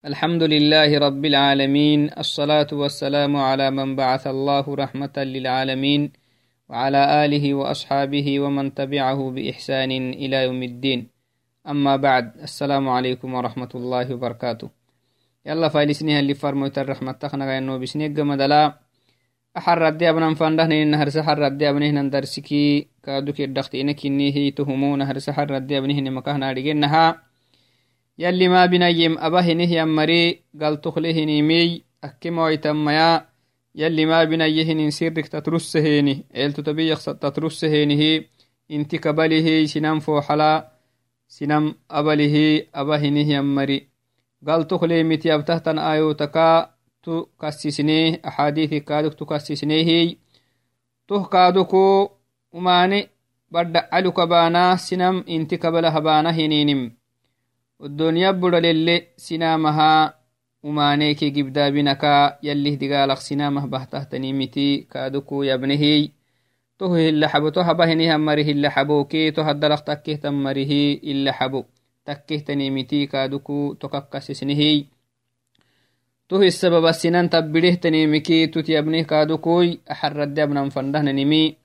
الحمد لله رب العالمين الصلاة والسلام على من بعث الله رحمة للعالمين وعلى آله وأصحابه ومن تبعه بإحسان إلى يوم الدين. أما بعد السلام عليكم ورحمة الله وبركاته. يلا فايلسنيها اللي فرموت الرحمة تخنغ إنه بسنيق مدلا أحر ردي أبنا فاندهن إن هرس حر ردي أبنه ندرسكي كادوك الدخت إنك إنه تهمون هرس حر ردي أبنه مكهنا رجنها يلي ما بنيم أبهنه يمري قال تخلهني أكمويتميا يلي ما بنيهن سيرك تترسهيني. إلتو تبيخ تترسهينه انت كبله سنم فوحلا. سنم أبله أبهنه يمري قال تخلي متي أبتهتن آيوتكا تو كسسنيه أحاديث كادك تكسسنيه تو كادكو. وماني بدأ علوك بانا. سنم انت كبله بانا هنينم. الدنيا بدلل سنامها umaaneki gibdaabinaka yalih digaalaq sinamah bahtahtanimiti kaaduku yabnehi tohu hilaxabo to habahinihan mari hilaxaboke to haddalaq takkehtan marihi ilaxabo takkehtanimiti kaaduku tokakkasisnehi tohu isababa sinan tabbidehtanimiki tut yabnih kaadukuy axaradde abnan fandahnanimi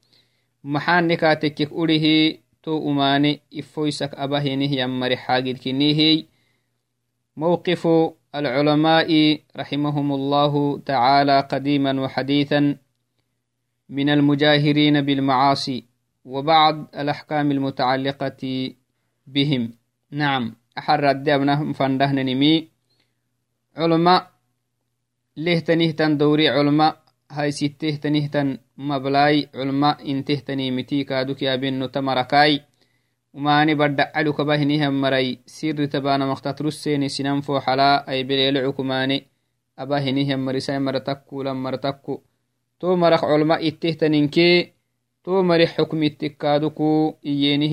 maxaanekaatekkek urihi تو أماني إفويسك أبهنه يمر حاجد كنيه موقف العلماء رحمهم الله تعالى قديما وحديثا من المجاهرين بالمعاصي وبعض الأحكام المتعلقة بهم. نعم أحر الدابنا فندهن نمي. علماء ليه تنهتن دوري علماء. هاي ستيه تنهتن مبلاي علماء انته تنيمتي كادوك يا بنو تمركاي وماني بدع علوك باهنهم مري سير تبانا مختات رسيني سنان فوحلا أي بليل عكماني أباهنهم مرساي مرتكو لم مرتكو تو مرق علماء اتيه تنينكي تو مري حكم التكادوكو إييني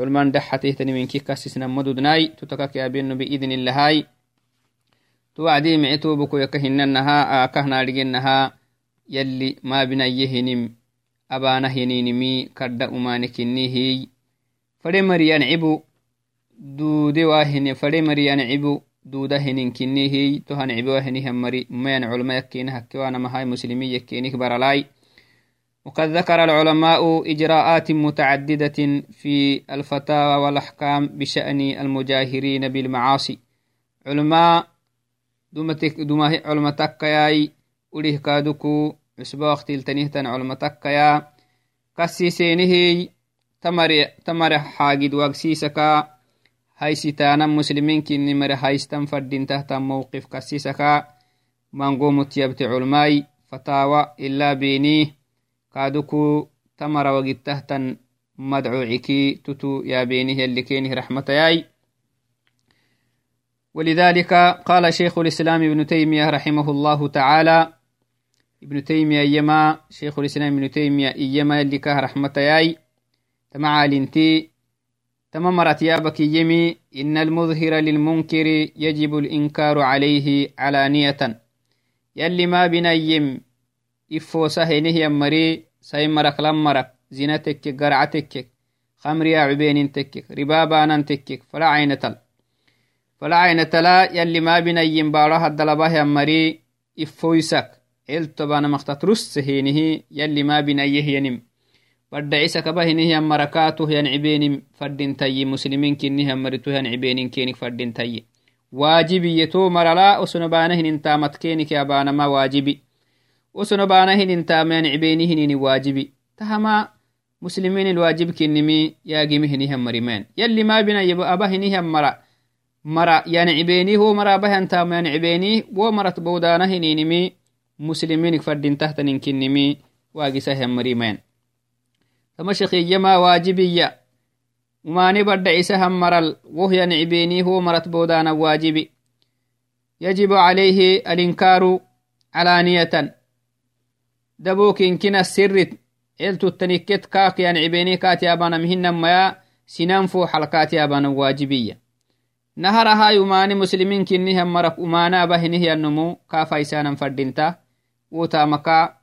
culman dhaxatehtanimenki kasisnamadudnai tutakakeabeno biidnillahai tuwacdii mici tuubukoyaka hinanaha akahnaadhigenaha yalli maabinayyehinim abaana hininimi kadda umanekinihiy fade mariyancibu duudewahine fade mariyancibu duuda hininkinnihiy tohancibiwahinihamari mayan culma yakkeena hakkewaanamahai muslimi yakkenik baralai. وقد ذكر العلماء إجراءات متعددة في الفتاوى والأحكام بشأن المجاهرين بالمعاصي. علماء دمه علماء تكياي أوليه كادوكو عسبا اختيل تنهتن علماء تكيا كسيسينه تمر تمر حاجد واقسيسكا هاي ستانا مسلمين كني مر هايستن فردين تحت موقف كسيسكا منقوم متيبت علماء فتاوى إلا بينيه. كادوكو تمر وقتهتن مدعوعكي تتو يا بينه اللي كينه رحمة ياي. ولذلك قال شيخ الإسلام ابن تيمية رحمه الله تعالى ابن تيمية إيما شيخ الإسلام ابن تيمية إيما اللي كه رحمة ياي. تمع لنتي تمام مرتيابك يمي إن المظهر للمنكر يجب الإنكار عليه علانية. يلي ما بنيم ifoosa henihiyan mari sai marak lam marak zina tekkek garca tekkek khamriya cubenin tekkek ribaabanan tekkek fala cainatal fala cainatala yalli maabinayin baaro haddalabahiyan mari ifoysak eltobana maktat russe henihi yalli maabinayehyanim baddacisakabahinihiyan marakatuhyan cibenim fadintayi muslimin kinihiyan marituhyan cibenin kenik fadintayi waajibiye to marala osonobanahinintamat kenik yabanama waajibi وسنو بانا هنين تامين عبيني هنين واجبي. تهما مسلمين الواجب كنمي ياقي مهني هم مريمان يلي ما بنا يبقى أبا هني هم مرا. مرا يعني عبيني هو مرا بهن تامين عبيني. ومرت بودانا هنينمي مسلمين فردين تحت ننكنمي واقي سهم مريمان تمشخي يما واجبية وماني برد عيسى هم مرل وهي نعبيني هو مرت بودانا واجبي. يجب عليه الإنكار علانية. Dabokin kina sirrit eltutaniket kaakiyan cibeni kaatiyabana mihinamaya sinan fo xalkaatiyabana waajibiya naharahayumani muslimin kinnihan marak umanaba hinihyannomu kaafaisanan fadinta wotamaka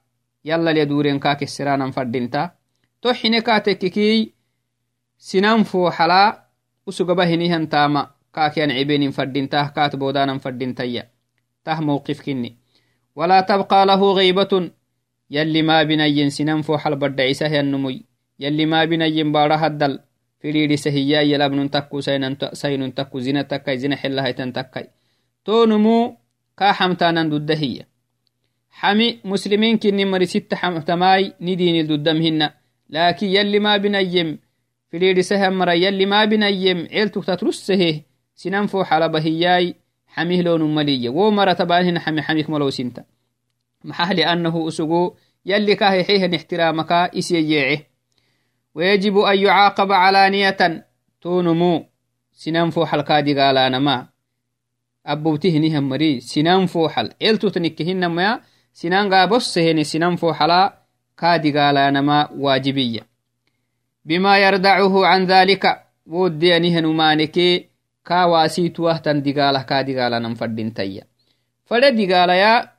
yalla le duren ka kesiranan fadinta to xine ka tekkiki sinan fooxala usugaba hinihan tama kaakian cibenin fadintah kaat bodanan fadintaya tah mowqifkini walaa tabqa lahu غيبة يلي ما بنين سنن فوحل بدع عيسى النمي يلي ما بنين بارا هدل firiidi sahiya yalabnun takku saynun takku zina takkai zina xelahaitan takkai tonumu kaa xamtaanan duddahiya xami muslimiinkini mari sitta xamtamai ni diinil duddamhina laakin yalli maa binayem firiidi sahamara yalli maa binayem ceeltuktatrussehe sinan fo xalabahiyai xamih loonun maliya wo mara tabaanhina xami xamik malowsinta maxah liannahu usugu yalli kaa hexehen ixtiraamaka maxah liannahu usugu yalli kahexehen ixtiraamaka isyeyeece wayajibu an yucaaqaba calaaniyatan tuunumu sinan fooxalkaadigaalaanama abbowtihinihan mari sinan fooxal eltutnikkehinamaya sinan gaaboseheni sinan fooxala kaadigaalaanama waajibiya bima yardacuhu can daalika wooddeanihanumaaneke kaawaasiituwahtan digaalah kaadigaalanan fadhintaya fadhe digaalaya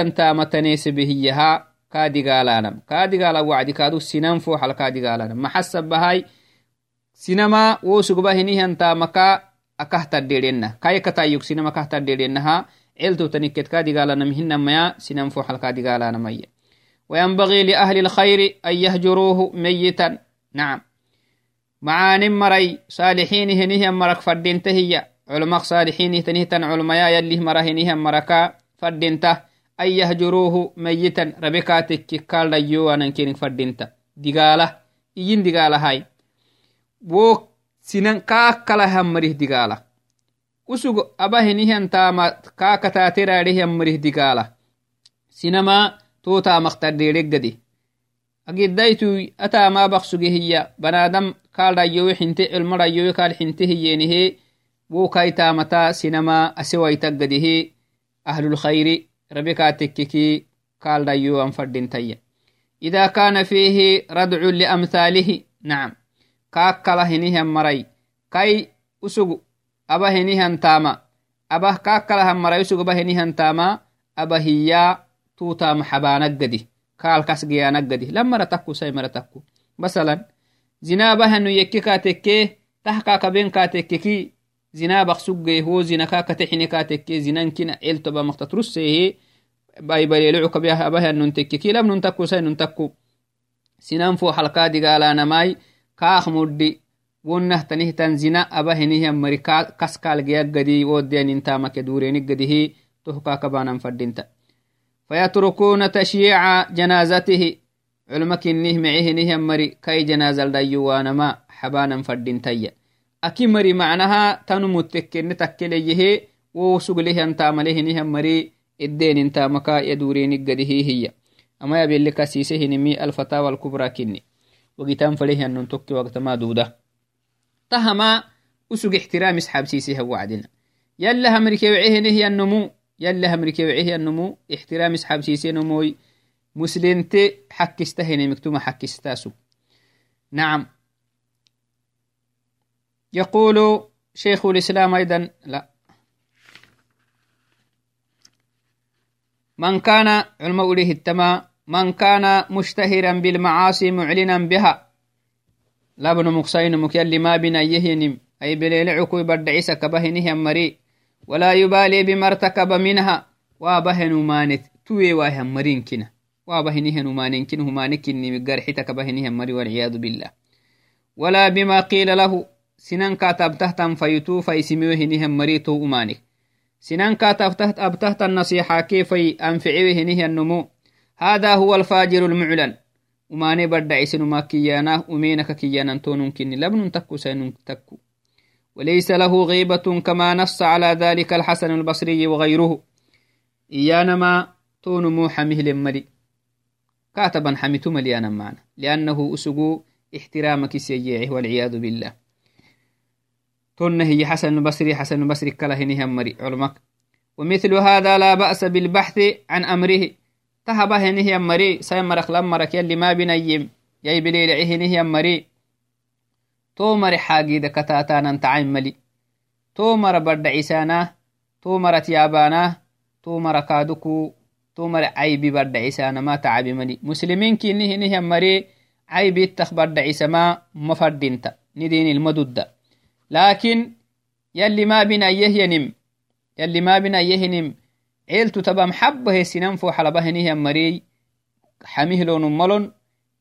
أنت متنيس بهيها kadigaalanam kadigala wacdi kadu sinan foxal kadigalanam maxasabahai sinama wo sugba hinihantamaka akahtadherena kayakatayuk sinama kahtadherenaha celtotaniket kadigalanam hinamaya sinan foxal kadigalanamaya وينبغي لأهل الخير أن يهجروه ميتا نعم معان مري صالحين هنيه مرك فردين تهي علماء صالحين تنهتن علماء يليه مرهنيه مركا fadinta an yahjuruuhu mayitan rabekaatekki kaldhayyowanankeni faddinta. Digaala iyin digaalahay wo sinan kaakkalahammarih digaala. Usug abahinihan taama kaakataateraadhihammarih digaala. Sinama tootaamaqtadheereggadi agiddaytu ataamaa baksuge hiya banaadam kaaldhayyowe xinte cilmadhayyowe kaal xinte hiyeenihe wo kaitaamataa sinamaa asewaitaggadihe ahlulkhayri ربكاتككي قال دايو أنفردين تيا إذا كان فيه ردع لأمثاله نعم. كاكلا هنيهم مري كاي أسوغ أبا هنيهم تاما. أبا كاكلا هم مري أسوغ أبا هنيهم تاما. أبا هيا توتا محبانك قدي كال كسجيانك قدي لما رتكو سي مرتكو مثلا زنا بهنو يكي كاتكي تحكا كبين كاتككي zina baksuge ho zina kakatexine katekke zinankina eltoba maktatrussehe baibalelecukabahanun tekke kilabnun takku sainun takku sinan fo halkadigaalanamai kaak muddi wonnahtanihtan zina abahenihian mari kaskalgeyaggadi wodiyanintamake durenigadihi tohkakabanan fadinta فيتركون تشييع جنازته علمكنه معهنهم مري كي جنازة الديوانما حبانا فردين تيّا aki mari macnaha tanu muttekkenne takkeleyehe wo suglehyantamalehinihan mari eddeenintamaka yadurenigadihi hiya. Ama kasise hinimi alfatawa alkubra kinni. Wagitan fadehyannon tokki waqtama duuda tahama usug ixtiraam isxaabsiiseha wacdina yalla hamrikewcehenehyannomu yalla hamrikewcehyannomu ixtiraam isxaabsiisenomoy muslinte xakkistahenemiktuma xakkistaasu nacam يقول شيخ الإسلام أيضا لا. من كان علم أوليه التما من كان مشتهرا بالمعاصي معلنا بها. لابن مقصين مكيل ما بنا يهنم أي بليل عكوي بردعيس كبهنه مري ولا يبالي بما ارتكب منها. وابهن مانت توي واهم مرين كنا. وابهنه مانين كنه مانكني مقرحتك بهنه مري والعياذ بالله. ولا بما قيل له sinanka tabtahtan faytu faisimiwehinihan marito umanik sinanka abtahtan nasiixakee fay anficiwehinihannumu hada huwa alfajiru lmuclan umane badhacisinuma kiyanah umenaka kiyanantonunkini labnun takku saynun takku وليس له غيبة كما نص على ذلك الحسن البصري وغيره إيانما تون موحمه لمري كاتبا حميتم ليانا معنا لأنه أسقو احترامك سيئه والعياذ بالله تن هي حسن البصري حسن البصري كلا هني مري علمك ومثل هذا لا بأس بالبحث عن أمره. تهبه هني مري سيمرخ لمرك يلي ما بنيم. يي بليل هني مري تومر حاجي دكتاتانا تعين ملي تومر برد عيسانا تومر تيابانا تومر كادوكو tomar caybi badhacisanama tacabimani muslimin kinihinihan mare caybittak badhacisama mafadinta nidinilmadudda lakin yalli mabinayyehyanim yalli mabinayyehinim ceeltu taba maxabahe sinan fo xalabahinihan marey xamihlonum malon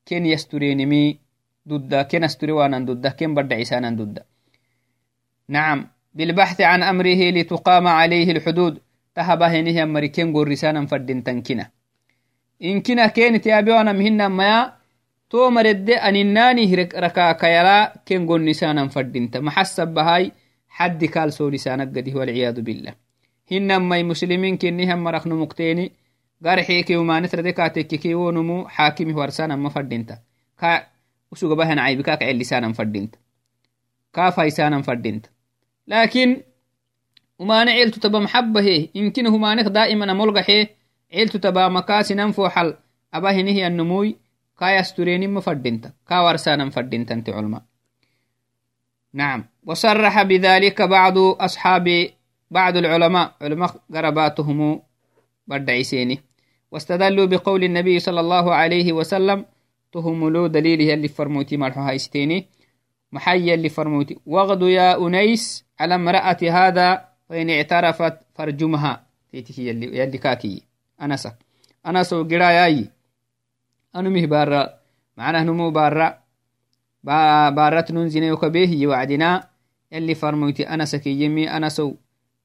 ken yasturenimi dudda ken asture wanan dudda ken badhacisanan dudda نعم بالبحث عن أمره لتقام عليه الحدود تهبهنه مري كن قرسانا فردين تنكنا إن كنا كانت يابيوانا مهنا ميا تو مرد أنناني ركا كيرا كن قرسانا فردين محسب بهاي حد كال سو لسانك قده والعياذ بالله هنا مي مسلمين كنهم مرخ نمكتيني قرحيكي وما نتردي كاتككي ونمو حاكمي ورسانا ما فردينتا كا وسوق بهن عيبكاك لسانا فردينتا كافايسانا فردينتا لكن ومانع عيلتو تبا محبه يمكن همانك دائما ملغحه عيلتو تبا مكاسي ننفو حل أباه نهي النموي كا يسترين مفردنت كا ورسانا فردنت أنت علماء. نعم. وصرح بذلك بعض أصحاب بعض العلماء علماء قرباتهم بدعيسيني واستدلوا بقول النبي صلى الله عليه وسلم تهملوا دليله اللي فرموتي مرحو هايستيني. محيا اللي فرموتي وغد يا أنيس على امرأة هذا فإن اعترفت فرجمها تيتي يلي, يلي كاكي. أنسا أنسا وقرا ياي أنو مه بارا؟ معناه نمو بارا؟ بارت ننزين يكبيه يوعدنا يلي فرموتي أنسا كي يمي أنسو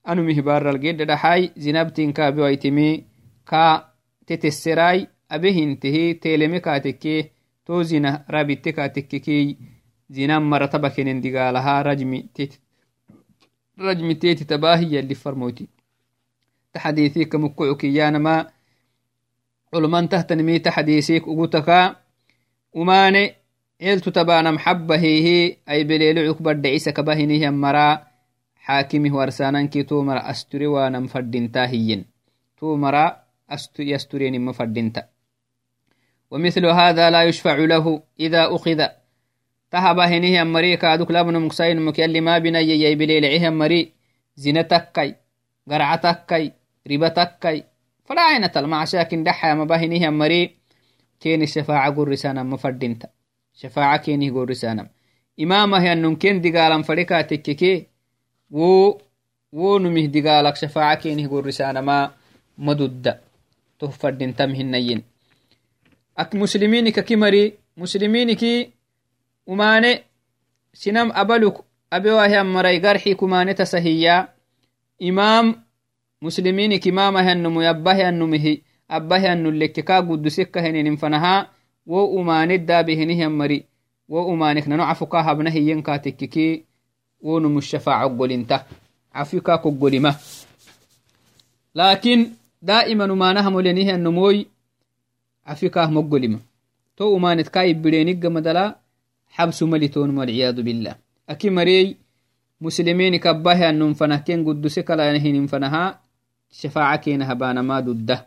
أنو مه بارا القيد دحاي زنبتين كابي ويتمي كا تتسراي أبيه انتهي. تيلمي كاتكي توزينه رابطة كاتككي زنام مرتبة كنن دقالها رجمي تيت رجمي تيتي تباهي اللي فرموتي تحديثيك مكوعك يانما علمان تهتنمي تحديثيك أقوتك؟ وماني عيلتو تبانا محبة هي أي بليلعك بدعيسك كباهنيه مرا. حاكمه ورسانانكي تو مرا أستري مرا يسترين مفردنتا ومثل هذا لا يشفع له إذا أخذ. تهبا هنيه مري كادوك لابن مكسين مك يلي ما بنا يي بليل عيه مري. زينتكاي قرعتكاي ربتكاي فلا عينة المعشاكن دحا ما باهنيه مري. كين الشفاعة قرسانا مفردنتا شفاعة كيني قرسانا إمامة أنن كين دقالا فريكا تككي. و و نمه دقالك شفاعة كيني قرسانا ما مدد. تهفردن تمهنين أك مسلمينك كمري مسلمينك umane sinam abaluk abewahian marai garxi kumane tasahiya imam musliminik imamahiannumu abbahiannumihi abbahiannulekke ka guddusekkaheninin fanaha wo umane dabehinihian mari wo umanek nano cafu ka habna hiyenka tekkiki wo numu shafaaca golinta cafi ka koggolima umanaha molenihian numoy cafi kah moggolima to umanet ka ibbireniggamadala حبس ملتون والعياذ بالله أكي مري مسلمين كباه أنهم فنهكين قدسك لا ينهين فنها شفاعة كين هبانا ما ضده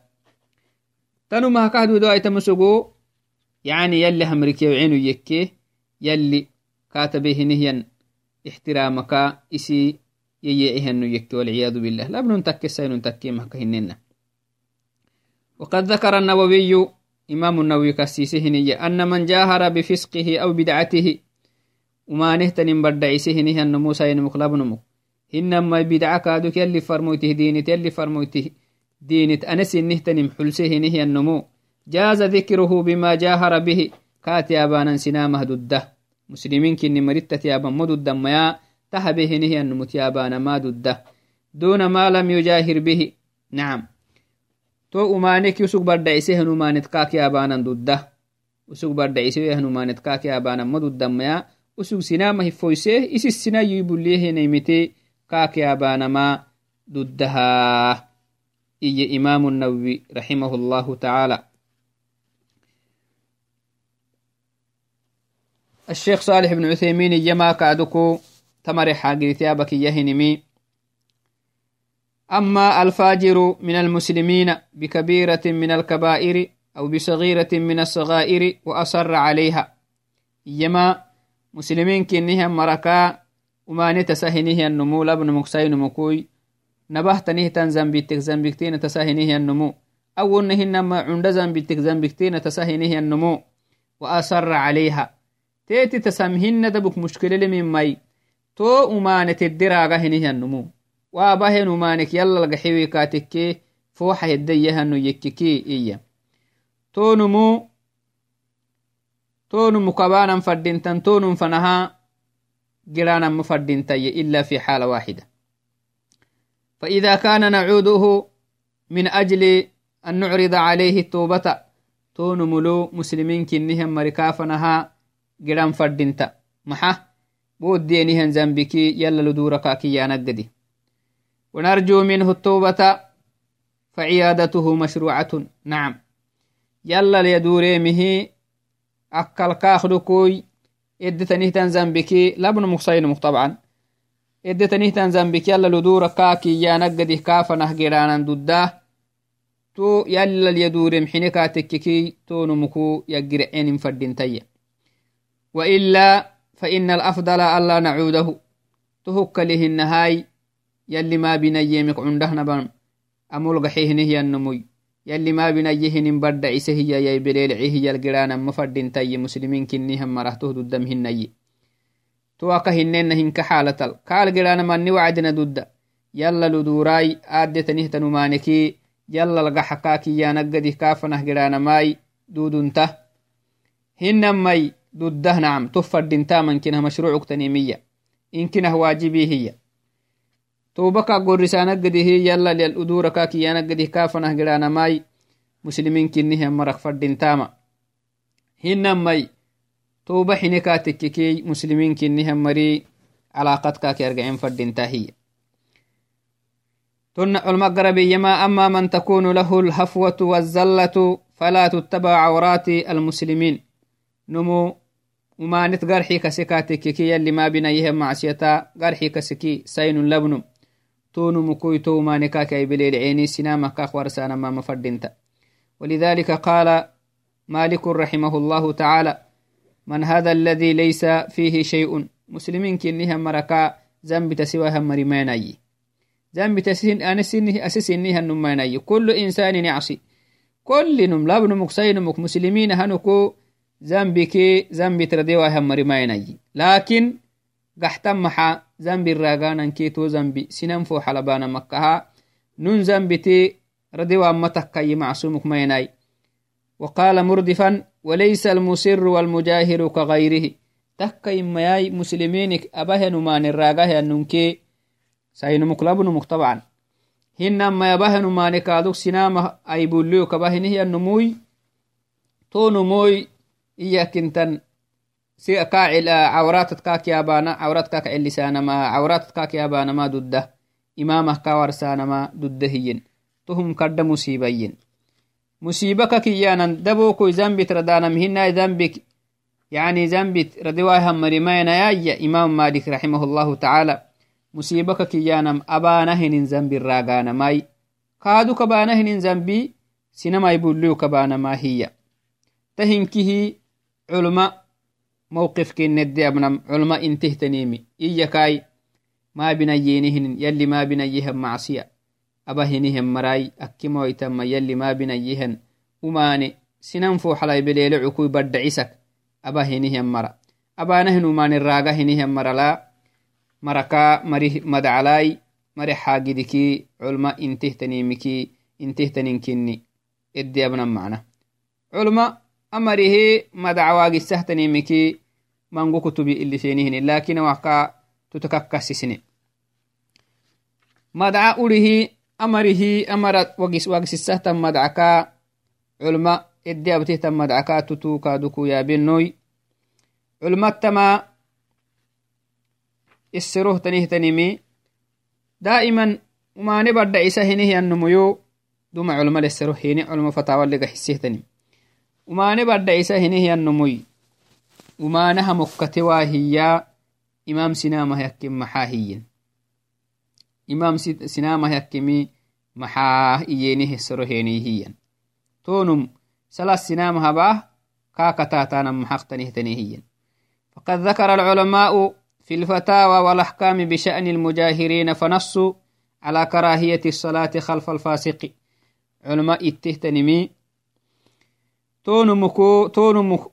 تنو ما كهدو دو ايتمسوغو يعني يلي همريكي وعينو يكي يلي كاتبه نهيا احترامك إسي ييئهن يكي والعياذ بالله. لا بنون تكي سينون تكي مهكهننا وقد ذكر النووي إمام النووي كسيسهني أن من جاهر بفسقه أو بدعته وما نهتن بدعيسه نهي أن موسى ينمقلب نمك إنما بدعة كادوك يلي فرموته دينت يلي فرموته دينت. أنس نهتن محلسه نهي النمو. جاز ذكره بما جاهر به. كاتي أبانا سنامه ضده مسلمين كني مرتة يابا مدد ميا تهبه نهي النمت يابانا ما ضده دون ما لم يجاهر به. نعم. to umanek usug bardhaise hanumanet kaaki abanan dudda usug bardhaise hanumanet kaaki abanan ma duddamaya usug sinama hifoise isis sinayi kaaki abanama duddaha iye imamu nawawi rahimahu llahu taala الشيخ صالح بن عثيمين يما كادوكو تمر حاجرتي أبك يهنمي. أما الفاجر من المسلمين بكبيرة من الكبائر أو بصغيرة من الصغائر وأصر عليها. يما مسلمين كنها مركا وما نتسهنه النمو لابن مكسين مكوي نبهت نهتن زنبيتك زنبيكتين تسهنه النمو awonnahinama cunda zambittek zambiktina tasahinihiannamo wa asara calayha teeti tasamhinadabuk mushkileleminmai to umane tedderaga hinihiannumu waabahen umanek yalalgaxiwikatekke fooxa heddayahanu yekkiki iya tonumu tonumu kabanan fadintan tonum fanaha girananmu fadintaye illa fi xaala waaxida فإذا كان نعوده من أجل أن نعرض عليه التوبة تون ملو مسلمين كنهم مركافنها جرام فردنتا محا بود دينهن زنبكي يلا لدورك كي نقدي. ونرجو منه التوبة فعيادته مشروعة. نعم. يلا ليدوريمه أكل كاخدكوي إدتنيه زنبكي. لابن مخصينمك طبعا. إدتنيه زنبكي. يلا لدورك كاكي. يا نقدي كافنه جرانا دده تو يلا اليدور محنكا تككي تو نمكو يقرئين فردين وإلا فإن الأفضل ألا نعوده. تهك له النهاي يلي ما بنيمك عنده نبان أمول قحيه نهي النموي يلي ما بنيه نبرد عيسه يا بليل عيه القرانا مفردين تي مسلمين كنيهم مرهته ضدم هني تواك هنين هنك حالة قال قرانا من وعدنا ضد يلا لدوراي آدتنه تنمانكي yala laga xakaakiyanaggadih kaafanah gidhaanamai dudunta تو بكا غورسا نجد هي يلا للأدورة كاكي يا نجد كافنا جرانا ماي مسلمين كنيه مرق فردين تاما۔ هنا ماي توبة حينكا كي مسلمين كنيه مري علاقات كاكي أرجعين فردين تاهي تن المغربي يما أما من تكون له الهفوة والزلة فلا تتبع عورات المسلمين نمو وما نتقرحي كسكاتك كي اللي ما بنيه معسيتا قرحي كسكي سين لبنم۔ تون مكوي تو ما نكاك بليل عيني سنامة كاخ ورسانا ما مفردنت ولذلك قال مالك رحمه الله تعالى من هذا الذي ليس فيه شيء؟ مسلمين كنها مركا ذنب تسواها مريماني ذنب تسين أنا سنه أسسني هنميني كل إنسان يعصي. كل نم لابن مكسين مك مسلمين هنكو ذنبك ذنب ترديوا هم مرميني لكن ذنب الراغانا كيتو ذنبي سنن فو حلبانا مكها. نون ذنبتي رديوا متكي معصومك ميناي. وقال مردفا وليس المسر والمجاهر كغيره. تكي مياي مسلمينك أبهن مان الراغه أننكي sainumuk labnumuk طبعا. hinama yabahanu manekaduk sinama aibulio kabahinihiyanumuy to numoy iyakintan si kaacil cawratat kaakiyabana cawrat kaak celisanama cawratat kaakyabanama dudda imamah kawarsanama dudda hiyin tuhum kadda musibayin musiba kakiyanan dabokoy zambit radanam hinai zambik يعني ذنبت ردواها مريمين يا إمام مالك رحمه الله تعالى musibaka kiyanam abanahinin zambi raganamai kaadu kabanahinin zambi sinamai bulliu kabanama hiya tahinkihi culma mawqifkii nedde abnam culma intihtanimi iyyakaai maabinayyenihinin yalli maabinayyihan macsiya abahinihen marai akkimoytanma yalli maabinayyihan umaane sinan fooxalai beleele cukui baddhacisak abahinihen mara abaanahin umaane raaga hinihen marala marakaa mari madacalai mari xaagidikii culma intihtanimikii intihtaninkinni edde abnam macna culma amarihi madacwaagisahtanimikii mangu kutubi iliseenihini lakin waka tutakakkasisine madca urihi amarihi amara wagisisahtan madcaka culma eddiabtihtan madcaka tutukaduku yaabenoy culmattama isseroh tanihtanimi daa'iman umaane badda isa hinihiyanumuyo duma culmal essero hini culmo fatawaliga hisihtanim umaane badda isa hinihiyanumuy imam sinamah yakkim maxaa hiyin imam sinamah yakkimi maxaa iyeni hessero heni hiyan tonum salas sinamahabah kaakataatanam maxaqtanihtani hiyan فقد ذكر العلماء في الفتاوى والأحكام بشأن المجاهرين فنصوا على كراهية الصلاة خلف الفاسق علماء اتهتنمي تونمكو تونمك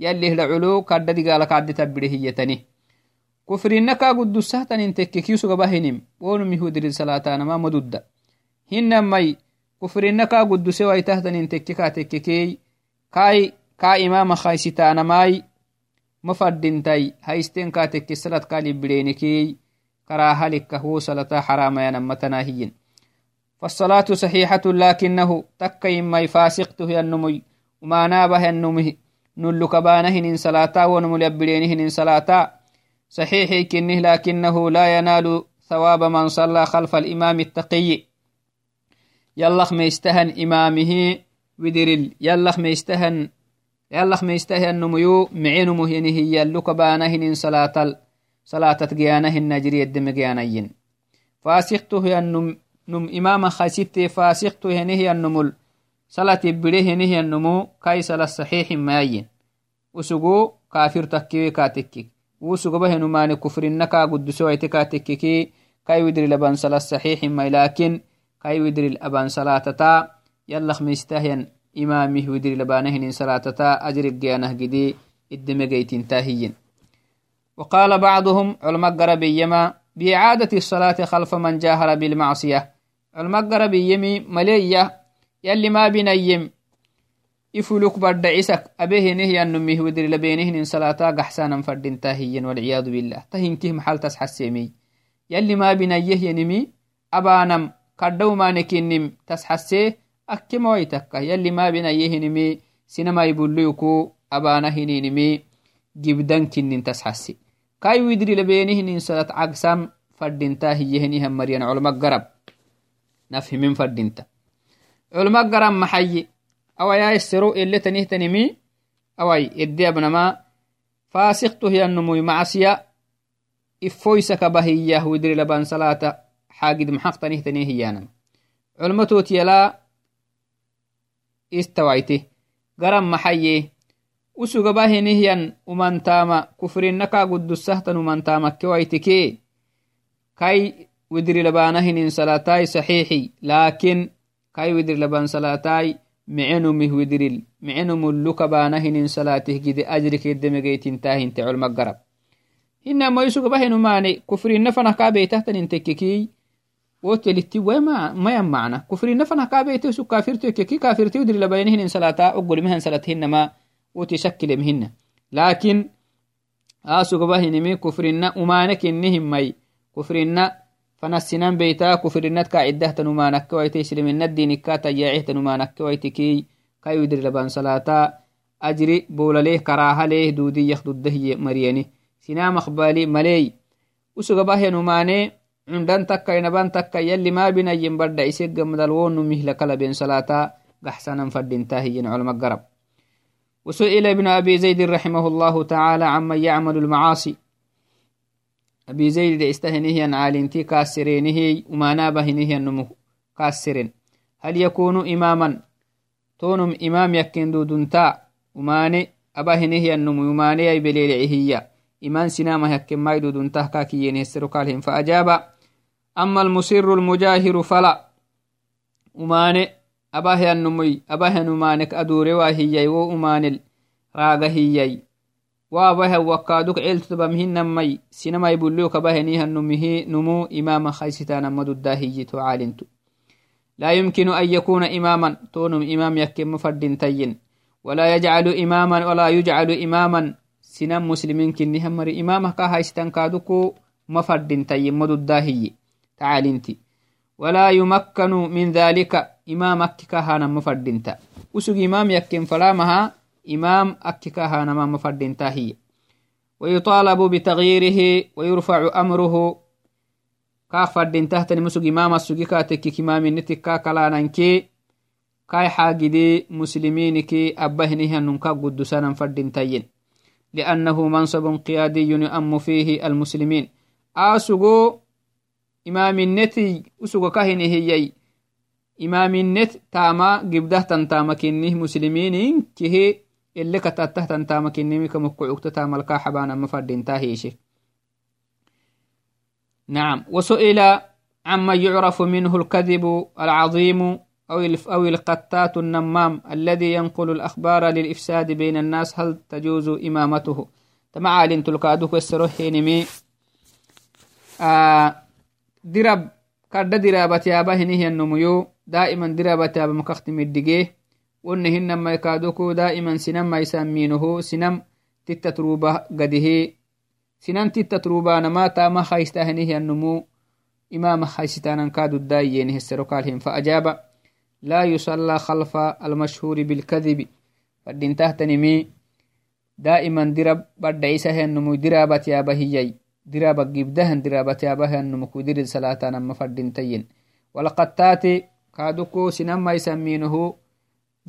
يلي لعلو كاد دقال كاد تبره هيتني. كفر النكا قدسه تنتككي سقبهنم ونم يهودر الصلاة ما مدد هنمي كفر النكا قدسه ويتهتن انتككا تككي كاي كا إمام خايستان ماي. مفردنتي هايستين كا تكي صلاة كالي برينكي كراها لك هو صلاة حرام ينمتنا هين فالصلاة صحيحة لكنه تكي ما فاسقته ينمي وما نابه ينمه نلك بانهن صلاة ونملبرينهن صلاة صحيح كنه لكنه لا ينال ثواب من صلى خلف الإمام التقي. يلخ ما يستهن إمامه ودرل يلخ ما يستهن يلخ ما يستهن نميو معين مهينه. يلك بانهن صلاة صلاة تقيانهن نجري الدم قيانين فاسقته ينم num imama khasitte fasikto henehiyannumul salati bide henehiyannumuu kai sala saxiixi maayin usugu kafir takkiwe katekkik wusugoba henumane kufrinna kaa guddusowaite katekkiki kai widril aban sala saxiixi may lakin kai widril aban salatata yallak mistahyan imamih widril abanahinin salatata ajrig geyanah gidi idemegeytintahiyin وقال بعضهم علماء قربيما بإعادة الصلاة خلف من جاهر بالمعصية المقرب يمي مليا يلي ما بنيم ifuluk badda cisak abehenehyanumih widri labenehnin salata gaxsanan fadintahiyen walciyadu bilah tahinkih maxaltas xasemey yalli ma binayehyanimi abanam kadhaumanekinim tas xase akkemawaitakka yalli ma binayehinimi sinamai buluyku abana hininimi gibdankinin tas xase kai widri labenehnin salat cagsam fadintahiyehenihan maryan culma garab nafhimin fadinta culma garan maxayi awaya isero ele tanihtanimi awai ede abnama fasiktohiyanumuy macsiya ifoysaka bahiyah widri laban salata xaagid maxaq tanihtani hiyanam culmatot yala istawaite garan maxaye usugabahinihyan umantama kufrinaka gudusahtan umantamakewaitike kai widri labanahinin salatai saxiixi laakin kai widri laban salatai micenumih widril micenumulluka banahinin salatih gide ajrikeddemegeytintahinte colma garab hinamaisugabahenumane kufrinna fanah kabeitahtanintekkeki wotelitti mayan macna kufrinna fanah kabeitesu kafirtekeki kafirti widri labanihinin salata ogolmehan salat hinama woti shakilemhinna laakin asugabahinimi kufrinna umane kinnihimmai kufrinna fanasinan beyta kufrinadka ciddahtanumanakka waite isliminad dinikka tayaacihtanumanakka waitiki kayudri laban salata ajri bolaleh karahaleh dudiyak duddahiye mariyani sinamak bali maley usugabahyanumane cundan takka inaban takka yalli mabinayin badda iseggamdalwonu mihlakalaben salata gaxsanan fadintahiyin culma garab وسئل ابن أبي زيد رحمه الله تعالى عمن يعمل المعاصي أبي زيد استهنه عالنتي كاسرينه ومانابهنه النمو كاسرين. هل يكون إماما تونم إمام يكن دودنتا وماني أبهنه النمو وماني أي بليلعهية إمان سنامة يكن ما دودنتا كاكيين يسرقالهم فأجاب أما المسر المجاهر فلا. وماني أباه النمي أباه نمانك أدوري وهي وأمان راغهيي waabaha wakaduk celtubamhinamai sinamai bulio kabahenihanumihi numu imama khaisitanamaduddahiyito calintu لا يمكن أن يكون إماما تونم إمام يكم فرد تين ولا يجعل إماما ولا يجعل إماما سنم مسلمين كني همر إمامه كاها استنكادكو مفرد تين مدداهي تعالنتي ولا يمكن من ذلك إمامك كاها مفرد تا وسوق إمام يكم فلامها إمام أككا هانما مفردين تاهي. ويطالب بتغييره ويرفع أمره. كاف فردين تهتني مسوق إمام السوقي كاتك كمام نتكا كلانانكي كاي حاجدي مسلمينك أبهنها ننكا قدسانا فردنتين لأنه منصب قيادي يؤم فيه المسلمين. آسغو إمام النتي أسغو كهنه هي إمام النت تاما قبده تنتاما كنه مسلمين كه كتاته تنتاما كنه كمكعوكت تاما الكاحبانا مفردين تاهيشي. نعم. وسئل عما يعرف منه الكذب العظيم أو أو القتات النمام الذي ينقل الأخبار للإفساد بين الناس هل تجوز إمامته؟ تمعالين تلقادوك السروح نمي آه درب كرد درابة يابا هنه النميو. دائما درابة يابا مكختم الدقيه. ونهن ما يكادوكو دائما سنم ما يسمينه سنم تتتروبة قده. سنم تتتروبة نما تاما خيستهنه النمو إمام خيستانا كادو الدايين هسروكالهم فأجاب لا يصلى خلف المشهور بالكذب. فدين تهتنمي دائما درب بعد عيسى النمو درابة يا بهيي درابة جبدهن درابة يا به النمو كدير صلاة نما فدين تين ولقد تاتي كادوكو سنم ما يسمينه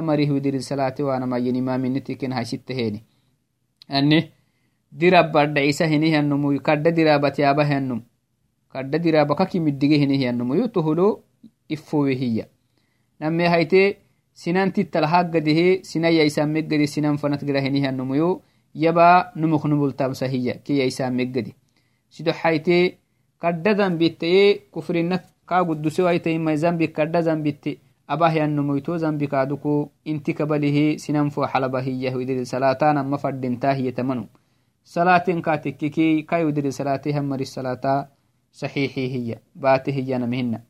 isa hinihiyanum celtoba maktatrussehi sinamai buliu kaba hinihiyanum ihudiri salatanama maduddahiye tamashik ma fadintahiye maduddahinai maca sixati salat aben katekki salat kai widirla ben katekki wo salat bayahiyanam hinamaya ai sukractahtanimi tamari hudiri salati wanamayin imaminitiken haisitteheni ani dirab badda isa hinihiyanum kadda dirabatyabahiyanum kadda diraba kakimiddige hinihiyanum yutuhulu ifowehiya name haite sinantittalhaggadihe sinayaisameggadi sinan fanat gidahinihianomuyo yaba numuk numultamsahiya ke yaisameggadi sido haite kadda zambitaye kufrina ka guddusewaitaimai zambi kadda zambite abahyanumuito zambi kaaduku inti kabalihe sinan fo xalabahiya widiri salatanama fadintahiya tamanu salatin ka tekkiki kayudiri salate hamari salata saxiixihiya baatihiyanamihina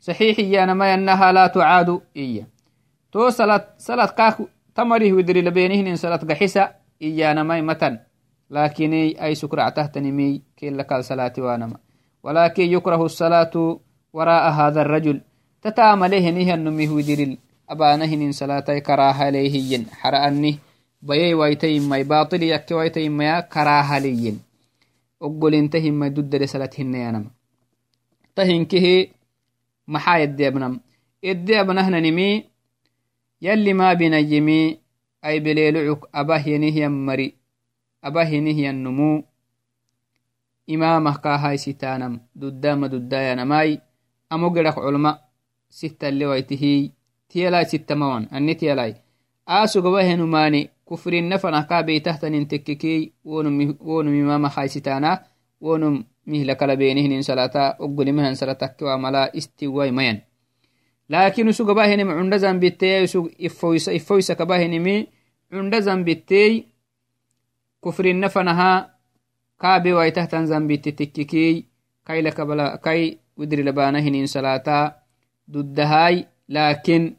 صحيح يانما أنها لا تعاد إيا تو صلاة صلاة كاك تمره ودري لبينهن صلاة قحسة إيانما متن لكن أي سكرع تهتنمي كي لك الصلاة وانما ولكن يكره الصلاة وراء هذا الرجل حرأني بيي ويتين ماي باطل يكي ويتين مايا كراها ليين أقول انتهي ما دد لسلاتهن يانما تهنكه maxaa eddeebnam eddeabnahnanimi yalli maa binayimi ay beleelucuk abahyenihyan mari abahyenihyannumu imaamah kaahaysitaanam duddama duddayanamai amo gerak culma sittalewaitihiy tiyalai sittamawan anni tiyalai aasugabahenumaani kufrinnafanah kaa beitahtanin tekkekiy wonum imama haysitaana wonum mihlakala benihinin salata oggolimahan salatakkewa mala istiwai mayan lakin usu gabahinim cunda zambitey isu ifoysa kabahinimi cunda zambitey kufrinna fanaha kaabe waitahtan zambitte tikkikey kai widrilabana salata duddahay lakin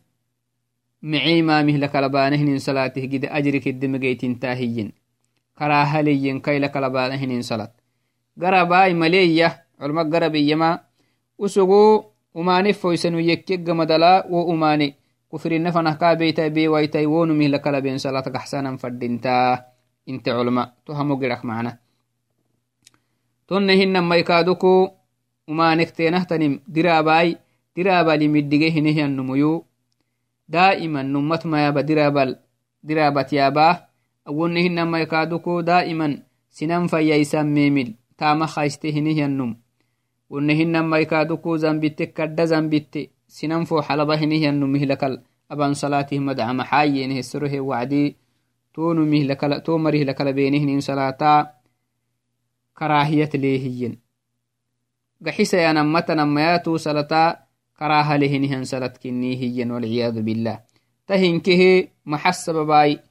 micima mihlakalabana salatih gide ajrikidimegeytintahiyin karahaliyin kailakalabaana salat garabai maleya culma garabiyama usugu umane foysanu yekkeggamadala wo umane kufrinna fanah kaabeytai bewaitai wonumihla kalaben salat gaxsanan fadinta inte culma to hamo girak macna tonne hinamaikaduku umanektenahtanim dirabai dirabalimiddige hinehiannumuyu daiman numat mayaba dirabal dirabat yaba awonne hinamaikaduku daiman sinan fayyaisan memil tama hayste hinihiannum wonne hinamaikaduku zambitte kadda zambitte sinan fo xalaba hinihiannum mihlakal aban salatih madcama xaayene hesorohe wacdi tonu mihlakala to marihlakala benihnin salata karahiyat leehiyen gaxisayanammatanammayatu salata karaahalehinihan saladkinii hiyan walciyaadu bilah tahinkehe maxas sababai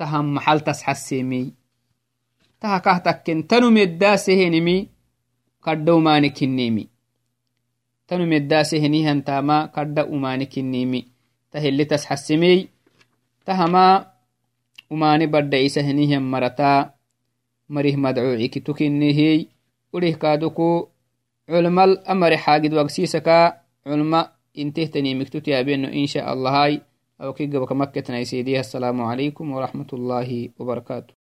tahan maxaltas xasseemey taha kah takken tanu meddaasehenimi kaddha umaane kinniimi tanu meddaasehenihyan taama kaddha umaane kinniimi tahilitas xassemey tahama umaane baddha'isahenihyan marataa marih madcuuciki tukinnihiy urih kaadoko culmal amare xaagid wagsisaka culma intehtanimiktutyabeno insha allahai awki gabaka makketnaisidihi assalamu alaikum warahmatullahi wabarakatu